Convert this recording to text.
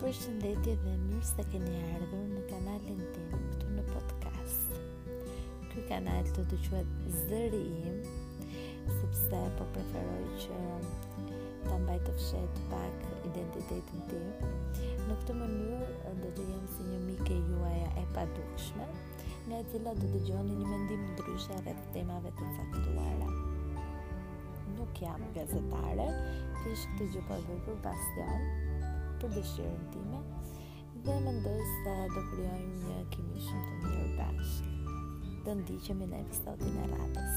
Përshëndetje dhe mirë se keni ardhur në kanalin tim këtu në podcast. Ky kanal do të quhet Zëri im, sepse po preferoj që ta mbaj të fsheht pak identitetin tim. Në këtë mënyrë do të jem si një mike juaja e padukshme. nga e cila do dëgjoni një mendim ndryshe rreth temave të caktuara. Nuk jam gazetare, thjesht këtë gjë po e bëj për pasion, për dëshirën time dhe mendoj se do krijojmë një kimi shumë të mirë bashkë. Do ndiqemi në episodin e radhës.